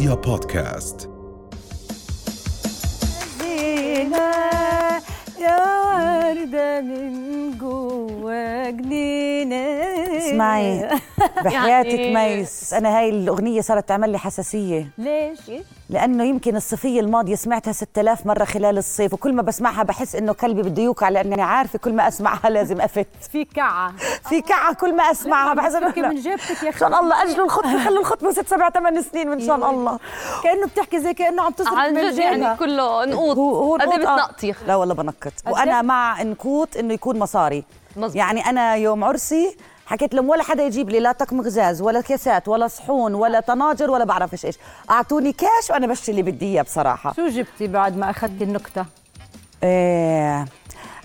رؤيا بودكاست. زينة يا وردة من جوا جنينة. اسمعي بحياتك يعني- ميس أنا هاي الأغنية صارت تعمل لي حساسية. ليش؟ لأنه يمكن الصيفية الماضية سمعتها 6000 مرة خلال الصيف وكل ما بسمعها بحس إنه قلبي بده يوقع لأني عارفة كل ما أسمعها لازم أفت. في كعة. في كعة كل ما أسمعها بحس إنه من جيبتك يا إن شاء الله اجلوا الخطبة خلوا الخطبة ست سبع ثمان سنين من شان الله. كأنه بتحكي زي كأنه عم تصرف من جد يعني كله نقوط. قد نقوط، آه. بتنقطي لا والله بنقط. وأنا مع نقوط إنه يكون مصاري. مزبوط. يعني أنا يوم عرسي حكيت لهم ولا حدا يجيب لي لا طقم غزاز ولا كاسات ولا صحون ولا طناجر ولا بعرفش إيش أعطوني كاش وأنا بشتري اللي بدي إياه بصراحة شو جبتي بعد ما أخذتي النكتة؟ إيه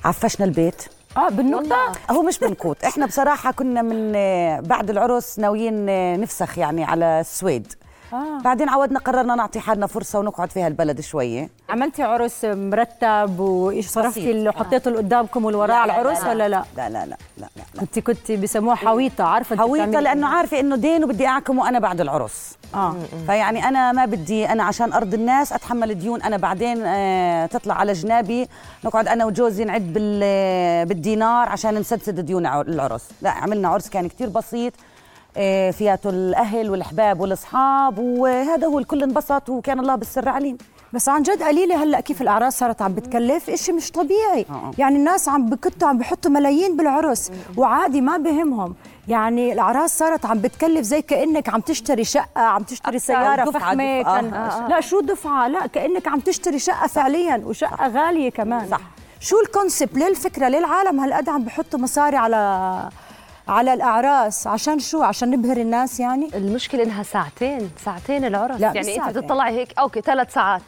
عفشنا البيت آه بالنكتة؟ هو مش بنكوت إحنا بصراحة كنا من آه، بعد العرس ناويين آه، نفسخ يعني على السويد آه. بعدين عودنا قررنا نعطي حالنا فرصة ونقعد فيها البلد شوية عملتي عرس مرتب وإيش صرفتي. اللي حطيته اللي قدامكم والوراء على العرس ولا لا؟ لا لا لا لا, لا, لا. انت كنت بسموها حويطة عارفة انت حويطة لأنه إيه؟ عارفة إنه دين وبدي اعكمه أنا بعد العرس. آه. فيعني أنا ما بدي أنا عشان ارضي الناس أتحمل ديون أنا بعدين آه تطلع على جنابي نقعد أنا وجوزي نعد بال آه، بالدينار عشان نسدد ديون العرس. لا عملنا عرس كان كتير بسيط آه فياته الأهل والأحباب والأصحاب وهذا هو الكل انبسط وكان الله بالسر عليم بس عن جد قليلة هلأ كيف الاعراس صارت عم بتكلف. إشي مش طبيعي. آه. يعني الناس عم بكتوا عم بحطوا ملايين بالعرس وعادي ما بهمهم. يعني الاعراس صارت عم بتكلف زي كأنك عم تشتري شقة عم تشتري سيارة دفعة- فخمة. دفعة. كان آه، لا شو دفعة؟ لا كأنك عم تشتري شقة فعليا وشقة غالية كمان. صح. شو الكونسبت ليه الفكرة ليه العالم هالقد عم بحطوا مصاري على على الأعراس؟ عشان شو؟ عشان نبهر الناس يعني؟ المشكلة إنها ساعتين ساعتين العرس. لا، يعني أنت. بتطلعي هيك أوكي ثلاث ساعات.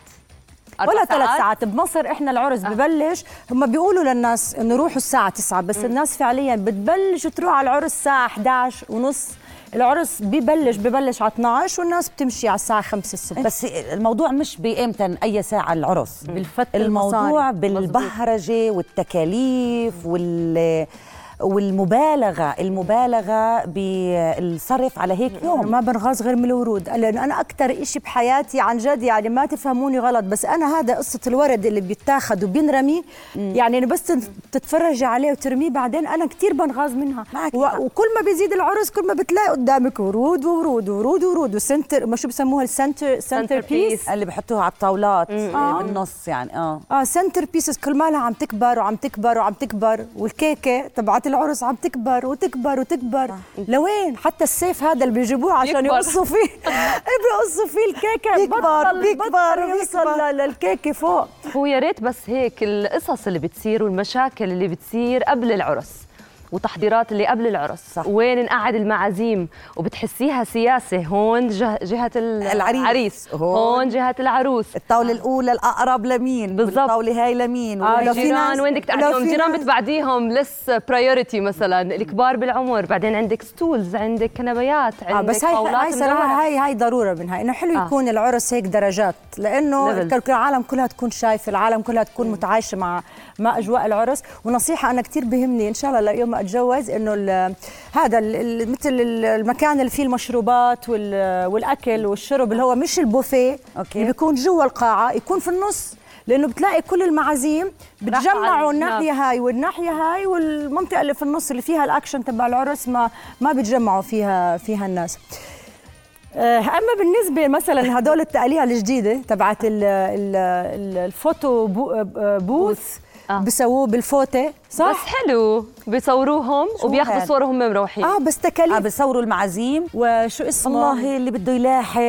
ولا ثلاث ساعات. بمصر إحنا العرس ببلش هم بيقولوا للناس إنه روحوا الساعة 9 بس الناس فعليا بتبلش تروح على العرس الساعة 11 ونص. العرس ببلش ببلش على 12 والناس بتمشي على الساعة 5 الصبح بس الموضوع مش بإمتى أي ساعة العرس؟ بالفت الموضوع. بالبهرجة والتكاليف وال والمبالغة المبالغة بالصرف على هيك يوم. ما بنغاز غير من الورود لأنه أنا أكثر إشي بحياتي عن جد يعني ما تفهموني غلط بس أنا هذا قصة الورد اللي بيتاخذ وبينرمي. يعني بس تتفرجي عليه وترميه بعدين أنا كثير بنغاز منها. و-. وكل ما بيزيد العرس كل ما بتلاقي قدامك ورود وورود وورود وورود و center ما شو بسموها ال center centerpiece اللي بحطوها على الطاولات بالنص يعني آه. آه centerpieces كل مالها عم تكبر وعم تكبر وعم تكبر والكيكة تبعت العرس عم تكبر وتكبر وتكبر. لوين؟ حتى السيف هذا اللي بيجيبوه عشان. يقصوا فيه. بيقصوا فيه الكيكة. بيكبر، بيكبر، بطل يوصل بيكبر. ل- للكيكة فوق. هو يا ريت بس هيك القصص اللي بتصير والمشاكل اللي بتصير قبل العرس. وتحضيرات اللي قبل العرس. صح. وين نقعد المعازيم؟ وبتحسيها سياسة هون جه جهة العريس. العريس. هون. هون جهة العروس. الطاولة الأولى الأقرب لمين؟ بالضبط. الطاولة هاي لمين؟ آه، لو في ناس- وين بدك في جيران بتبعديهم. less priority مثلا. الكبار بالعمر. بعدين عندك stools عندك كنبيات عندك آه بس هاي هاي صراحة. هاي هاي ضرورة منها. إنه حلو آه. يكون العرس هيك درجات. لأنه العالم كلها تكون شايفة العالم كلها تكون متعايشة مع مع أجواء العرس. ونصيحة أنا كثير بهمني إن شاء الله يوم ما اتجوز إنه ال- هذا ال- مثل ال- المكان اللي فيه المشروبات وال- والأكل والشرب اللي هو مش البوفيه. أوكي. اللي بيكون جوا القاعة يكون في النص. لأنه بتلاقي كل المعازيم بتجمعوا الناحيه هاي والناحية هاي والمنطقة اللي في النص اللي فيها الأكشن تبع العرس ما ما بتجمعوا فيها فيها الناس. آه، أما بالنسبة مثلا هدول التقاليع الجديدة تبعت ال- ال- ال- الفوتو آه، booth. آه. بسووه بالفوتة. صح؟ بس حلو. بيصوروهم وبياخذوا هاد؟ صور وهم مروحين آه بس تكاليف. بصوروا المعازيم. وشو اسمه؟ والله اللي بده يلاحق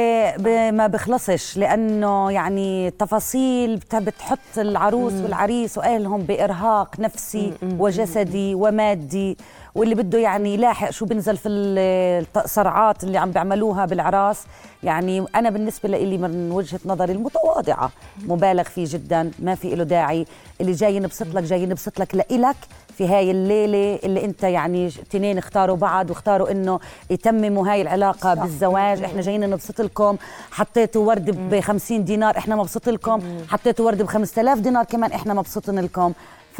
ما بخلصش لأنه يعني تفاصيل بت- بتحط العروس والعريس وأهلهم بإرهاق نفسي وجسدي ومادي. واللي بده يعني يلاحق شو بنزل في ال- الصرعات اللي عم بيعملوها بالعراس. يعني أنا بالنسبة لي من وجهة نظري المتواضعة. مبالغ فيه جدا ما في له داعي. اللي جاي نبسط لك جاي نبسط لك لإلك في هاي الليلة اللي انت يعني تنين اختاروا بعض واختاروا انه يتمموا هاي العلاقة بالزواج. إحنا جايين نبسط لكم. حطيتوا ورد ب 50 دينار إحنا مبسوط لكم. حطيتوا ورد ب 5000 دينار كمان إحنا مبسوطين لكم.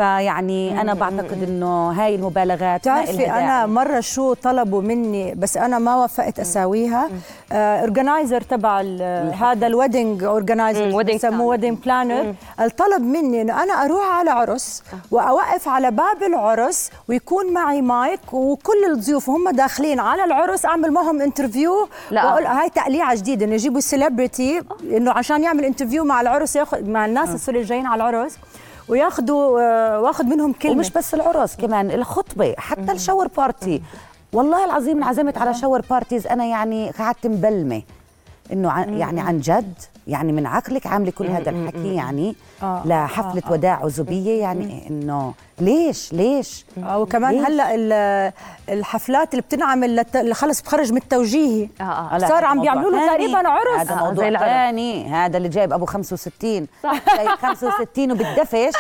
فيعني أنا بعتقد إنه هاي المبالغات بتعرفي أنا. مرة شو طلبوا مني بس أنا ما وفقت أساويها. organizer تبع ال- هذا ال wedding organizer بسموه. wedding planner طلب مني إنه أنا أروح على عرس وأوقف على باب العرس ويكون معي مايك وكل الضيوف وهم داخلين على العرس أعمل معهم interview لا. وأقول هاي تقليعة جديدة إنه يجيبوا celebrity إنه عشان يعمل interview مع العرس ياخذ مع الناس اللي جايين على العرس. وياخذوا آه، واخذ منهم كلمة. ومش بس العرس كمان الخطبة حتى ال shower party. والله العظيم انعزمت على shower parties. أنا يعني قعدت مبلمة. إنه عن يعني عن جد يعني من عقلك عاملة كل هذا الحكي يعني آه، لحفلة وداع عزوبية يعني إنه ليش؟ ليش؟ آه، وكمان ليش؟ هلأ ال- الحفلات اللي بتنعمل للت... اللي خلص بتخرج من التوجيهي. آه، آه. صار عم بيعملوا له. تقريباً عرس. هذا آه، موضوع. ثاني. هذا اللي جايب أبو 65 جايب 65 وبتدفش.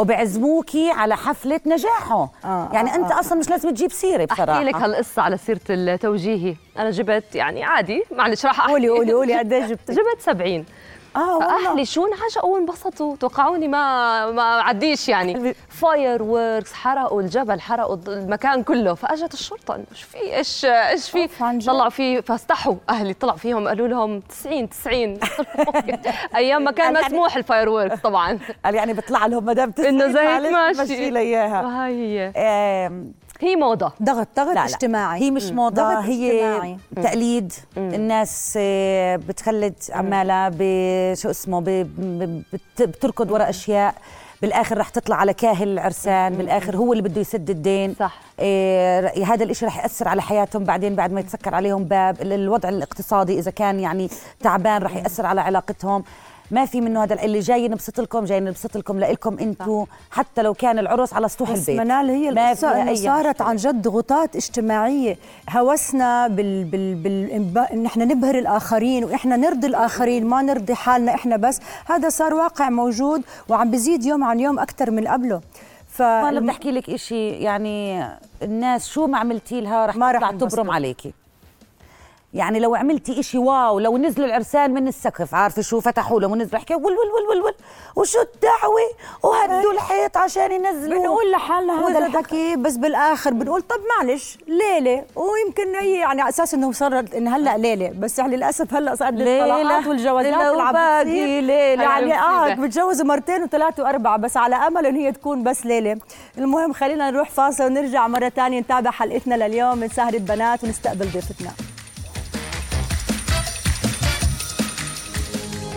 وبعزموكي على حفلة نجاحه. آه، يعني آه، انت أصلا مش لازم تجيب سيرة بصراحة. أحكي لك هالقصة على سيرة التوجيهي أنا جبت يعني عادي معلش راح أحكي. قولي قولي قولي قد جبتي؟ جبت 70 آه فاهلي شو انعجقوا وانبسطوا. توقعوني ما ما عديش يعني. fireworks حرقوا الجبل حرقوا المكان كله. فأجت الشرطة. إيش في إيش إيش في. طلعوا فيه فاستحوا. أهلي طلعوا فيهم قالوا لهم 90 90 أيام ما كان يعني- مسموح ال fireworks طبعا. قال يعني بيطلع لهم مدام إنه زي ماشي. مشي لي إياها. وهي هي. هي موضة. ضغط ضغط لا لا. اجتماعي. هي مش موضة ضغط هي اجتماعي. تقليد. الناس آه، بتخلد عمالها بشو اسمه بتركض وراء أشياء. بالآخر رح تطلع على كاهل العرسان بالآخر هو اللي بده يسد الدين. صح. إيه هذا الإشي رح يأثر على حياتهم بعدين بعد ما يتسكر عليهم باب. ال- الوضع الاقتصادي إذا كان يعني تعبان رح يأثر على علاقتهم. ما في منه هذا اللي جاي نبسط لكم جاي نبسط لكم لكم أنتم حتى لو كان العرس على سطوح بس البيت. منال هي أي صارت. عن جد ضغوطات اجتماعية. هوسنا بال بال بال إن إحنا نبهر الآخرين وإحنا نرضي الآخرين ما نرضي حالنا إحنا بس. هذا صار واقع موجود وعم بيزيد يوم عن يوم أكثر من قبله. ف أنا بدي أحكي لك إشي يعني الناس شو ما عملتي لها رح ما تطلع. تبرم عليكي. يعني لو عملتي إشي واو لو نزلوا العرسان من السقف عارفة شو؟ فتحوا لهم ونزلوا حكي ول ول ول ول ول. وشو الدعوة؟ وهدوا الحيط عشان ينزلوا بنقول لحالنا هذا الحكي. بس بالآخر بنقول طب معلش ليلة. ويمكن هي يعني على أساس إنه صارت إن هلأ ليلة. بس يعني للأسف هلأ صار الطلاقات والجوازات اللي عم باقي ليلة. يعني آه. بتجوزوا مرتين وثلاثه وأربعة بس على أمل إن هي تكون بس ليلة. المهم خلينا نروح فاصل ونرجع مرة ثانية نتابع حلقتنا لليوم من سهرة بنات ونستقبل ضيفتنا.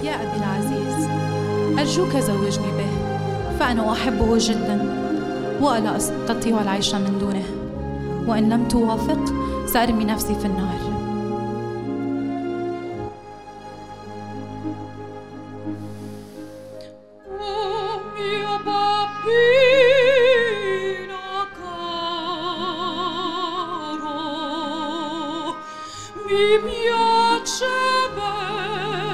يا أبي العزيز. أرجوك زوجني به فأنا أحبه جدا ولا أستطيع العيش من دونه. وإن لم توافق سأرمي نفسي في النار. Mi piace bello,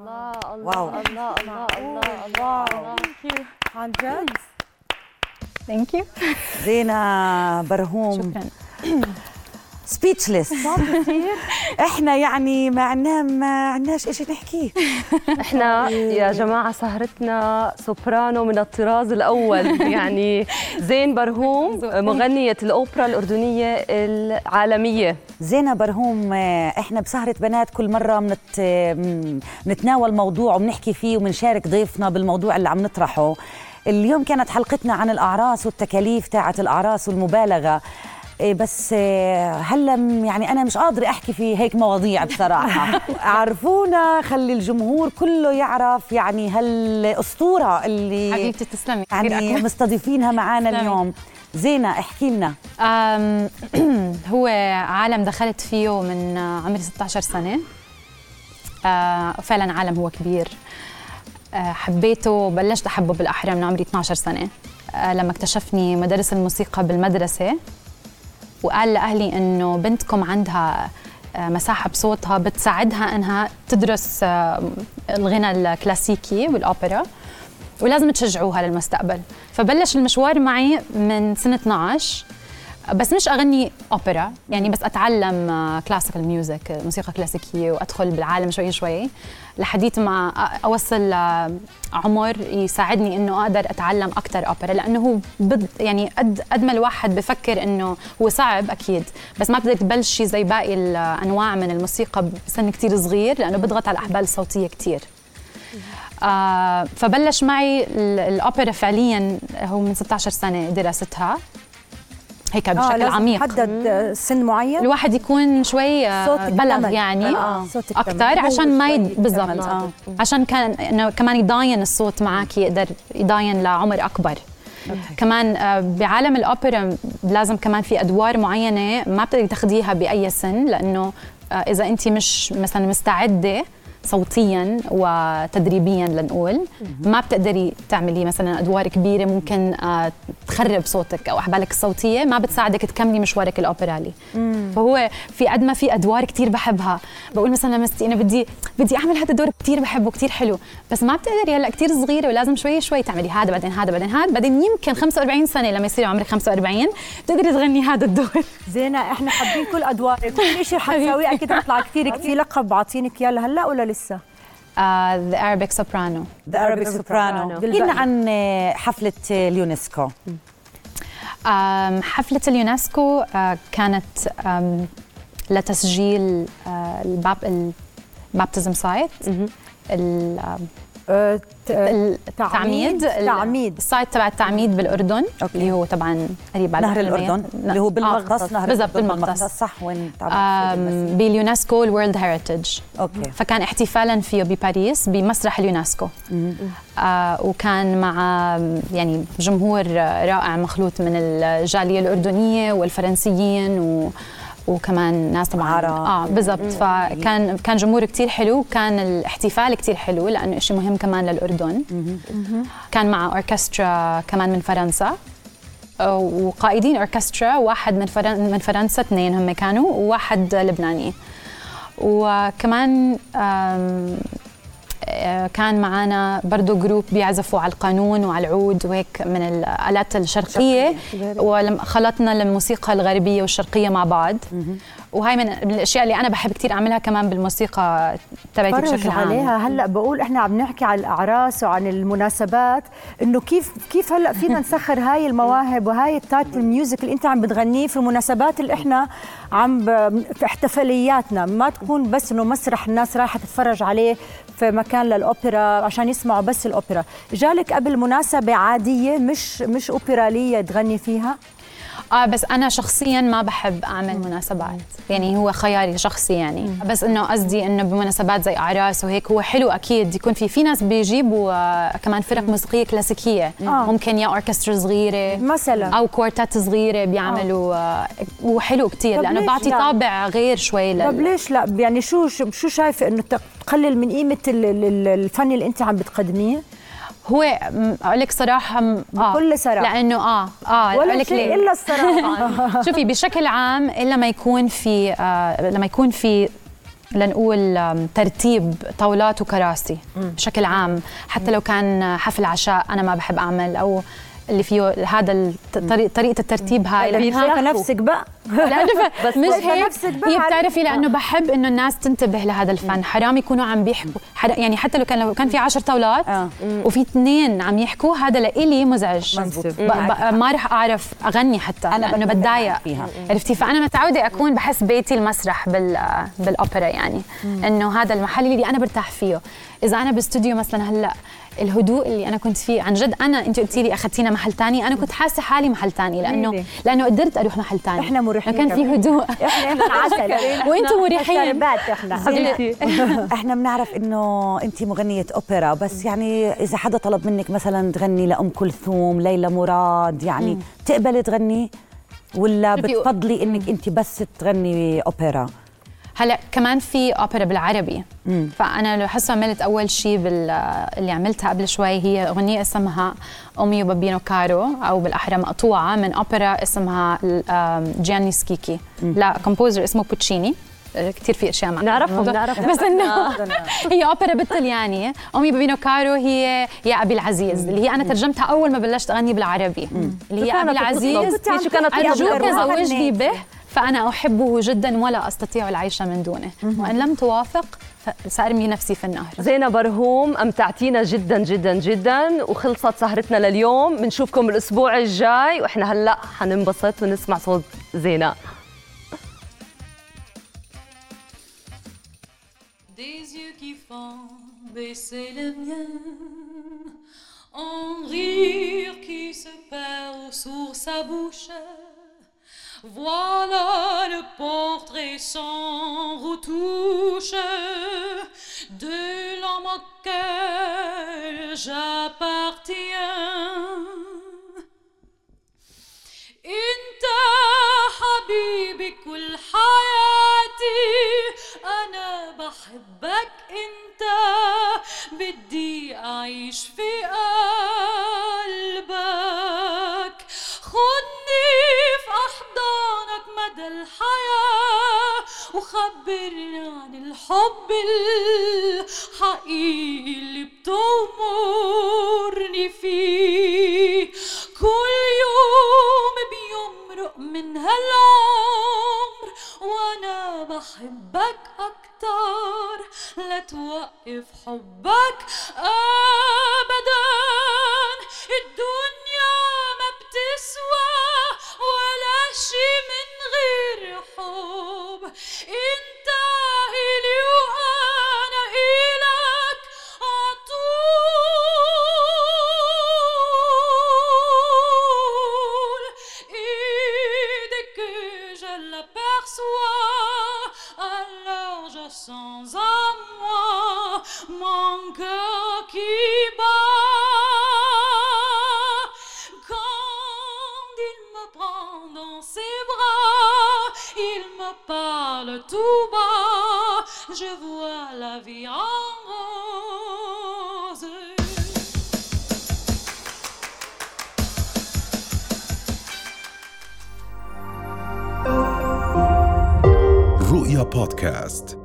الله الله wow. الله الله الله الله عن جد thank you زينة برهوم شكرا speechless إحنا يعني ما عنا ما عندناش شيء نحكيه. إحنا يا جماعة سهرتنا سوبرانو من الطراز الأول. يعني زين برهوم مغنية الأوبرا الأردنية العالمية. زينة برهوم إحنا بسهرة بنات كل مرة منتناول موضوع وبنحكي فيه وبنشارك ضيفنا بالموضوع اللي عم نطرحه. اليوم كانت حلقتنا عن الأعراس والتكاليف تاعت الأعراس والمبالغة. بس آه، هلا يعني أنا مش قادرة أحكي في هيك مواضيع بصراحة. عرفونا خلي الجمهور كله يعرف يعني هالاسطوره اللي حبيبتي تسلمي. يعني أكبر. مستضيفين معنا. اليوم. زينة احكي لنا. هو عالم دخلت فيه من آه، عمري 16 سنة. آه، فعلا عالم هو كبير. حبيته وبلشت أحبه بالأحرى من عمري 12 سنة. لما اكتشفني مدرس الموسيقى بالمدرسة وقال لأهلي إنه بنتكم عندها آه، مساحة بصوتها بتساعدها إنها تدرس آه، الغنى الكلاسيكي والأوبرا ولازم تشجعوها للمستقبل. فبلش المشوار معي من سنة 12 بس مش أغني أوبرا يعني بس أتعلم classical music موسيقى كلاسيكية وأدخل بالعالم شوي شوي لحديت ما أ- أوصل آه، عمر يساعدني إنه أقدر أتعلم أكثر أوبرا لأنه هو بد يعني قد قد ما الواحد بفكر إنه هو صعب أكيد بس ما بتقدر تبلشي زي باقي الأنواع من الموسيقى بسن كتير صغير لأنه بضغط على الأحبال الصوتية كتير. آه فبلش معي ال- الأوبرا فعليا هو من 16 سنة دراستها هيك بشكل لازم عميق حدد آه، سن معين الواحد يكون شوي آه، بلغ. يعني آه، صوتك أكثر. عشان ما يد... بالضبط. آه. عشان كان إنه كمان يضاين الصوت معك يقدر يضاين لعمر أكبر كمان آه، بعالم الأوبرا لازم كمان في أدوار معينة ما بتقدري تاخديها بأي سن لأنه آه، إذا انت مش مثلا مستعدة صوتيا وتدريبيا لنقول. ما بتقدري تعملي مثلا أدوار كبيرة ممكن آه، تخرب صوتك أو أحبالك الصوتية ما بتساعدك تكملي مشوارك الاوبرالي فهو في قد ما في أدوار كتير بحبها. بقول مثلا لمستي أنا بدي بدي أعمل هذا الدور كتير بحبه كتير حلو بس ما بتقدري هلأ كتير صغيرة ولازم شوي شوي تعملي هذا بعدين هذا بعدين هذا بعدين يمكن 45 سنة لما يصير عمرك 45 بتقدري تغني هذا الدور. زينة إحنا حابين كل أدوارك كل شيء حتسويه أكيد حيطلع كثير في لقب عاطينك اياه لهلأ ولا لسه؟ آه، the Arabic soprano. the Arabic soprano احكي لنا عن آه، حفلة آه، اليونسكو. آم، حفلة اليونسكو آه، كانت لتسجيل آه، ال bap- ال baptism site. آه، آه، التعميد تعميد. ال site تبع التعميد بالأردن okay. اللي هو طبعا قريب على نهر الحلمية. الأردن ن- اللي هو آه، بالمغطس نهر بالضبط بالمغطس. صح وين باليونسكو ال world heritage okay. فكان احتفالا فيه بباريس بمسرح اليونسكو آه وكان مع يعني جمهور رائع مخلوط من الجالية الأردنية والفرنسيين و وكمان ناس طبعا عرب. آه بالضبط. فكان كان جمهور كتير حلو. كان الاحتفال كتير حلو لأنه شيء مهم كمان للأردن. كان مع أوركسترا كمان من فرنسا. وقائدين أوركسترا واحد من فرن من فرنسا اثنين هم كانوا وواحد لبناني. وكمان كان معنا برضو group بيعزفوا على القانون وعلى العود وهيك من الآلات الشرقية ولما خلطنا الموسيقى الغربية والشرقية مع بعض. وهي من الأشياء اللي أنا بحب كتير أعملها كمان بالموسيقى تبعتي بشكل عام. عليها. هلأ بقول إحنا عم نحكي عن الأعراس وعن المناسبات إنه كيف كيف هلأ فينا نسخر هاي المواهب وهاي ال type ال music اللي أنت عم بتغنيه في المناسبات اللي إحنا عم. في احتفالياتنا. ما تكون بس إنه مسرح الناس رايحة تتفرج عليه في مكان للأوبرا عشان يسمعوا بس الأوبرا. جالك قبل مناسبة عادية مش مش اوبراليه تغني فيها؟ آه بس أنا شخصيا ما بحب أعمل مناسبات. يعني هو خياري شخصي يعني. بس إنه قصدي إنه بمناسبات زي أعراس وهيك هو حلو أكيد. يكون في في ناس بيجيبوا آه، كمان فرق موسيقية كلاسيكية. آه. ممكن يا أوركسترا صغيرة مثلا. أو كوارتات صغيرة بيعملوا آه، وحلو كتير. طب لأنه بعطي لا؟ طابع غير شوي طب لل... ليش لا؟ يعني شو شو شايفة إنه تقلل من قيمة ال- ال- الفن اللي أنت عم بتقدميه؟ هو أقول لك صراحة م- آه. بكل صراحة. لأنه آه آه ولا لك شيء ليه؟ إلا الصراحة. شوفي بشكل عام إلا ما يكون في آه لما يكون في لنقول ترتيب طاولات وكراسي. بشكل عام. حتى لو كان حفل عشاء أنا ما بحب أعمل أو اللي فيه هذا طريقة الترتيب هاي. شايفه نفسك بقى. لأنه بس مش هيك. هي. بتعرفي لأنه بحب إنه الناس تنتبه لهذا الفن. حرام يكونوا عم بيحكوا. يعني حتى لو كان لو كان في عشر طاولات آه. وفي اثنين عم يحكوا هذا لإلي مزعج. ما رح أعرف أغني حتى أنا لأنه بتضايق. عرفتي؟ فأنا متعودة أكون بحس بيتي المسرح بال بالأوبرا يعني. إنه هذا المحل اللي أنا برتاح فيه. إذا أنا باستوديو مثلا هلأ الهدوء اللي أنا كنت فيه عن جد أنا أنت قلتي لي أخذتينا محل تاني أنا كنت حاسة حالي محل تاني لأنه ليه؟ لأنه قدرت أروح محل إحنا مريحين كان في. هدوء إحنا عسل وأنتم مريحين. إحنا. إحنا بنعرف إنه أنت مغنية أوبرا بس يعني إذا حدا طلب منك مثلا تغني لأم كلثوم ليلى مراد يعني بتقبلي تغني ولا بتفضلي إنك أنت بس تغني أوبرا؟ هلا كمان في أوبرا بالعربي. فأنا لو حاسة عملت أول شيء بال اللي عملتها قبل شوي هي أغنية اسمها O mio babbino caro أو بالأحرى مقطوعة من أوبرا اسمها جياني سكيكي. ل composer اسمه بوتشيني. كثير في أشياء ما نعرفهم،. نعرفهم. بس إنه هي أوبرا بالطلياني O mio babbino caro هي يا أبي العزيز اللي هي أنا ترجمتها أول ما بلشت أغني بالعربي. اللي هي أبي العزيز. شو كانت تطلب؟ زوجني به. فأنا أحبه جدا ولا أستطيع العيش من دونه. وإن لم توافق فسأرمي نفسي في النهر. زينة برهوم أمتعتينا جدا جدا جدا وخلصت سهرتنا لليوم. بنشوفكم الأسبوع الجاي وإحنا هلأ حننبسط ونسمع صوت زينة. Des yeux qui font baisser le mien, un rire qui se perd sur sa bouche. Voilà le portrait sans retouche de l'homme auquel j'appartiens. انت حبيبي كل حياتي انا بحبك انت بدي اعيش في قلبك وخبرني عن الحب الحقيقي اللي بتغمرني فيه. كل يوم بيمرق من هالعمر وأنا بحبك أكتر. لا توقف حبك alors je sens en moi mon cœur qui bat. Quand il me prend dans ses bras il me parle tout bas. Je vois la vie en رؤيا بودكاست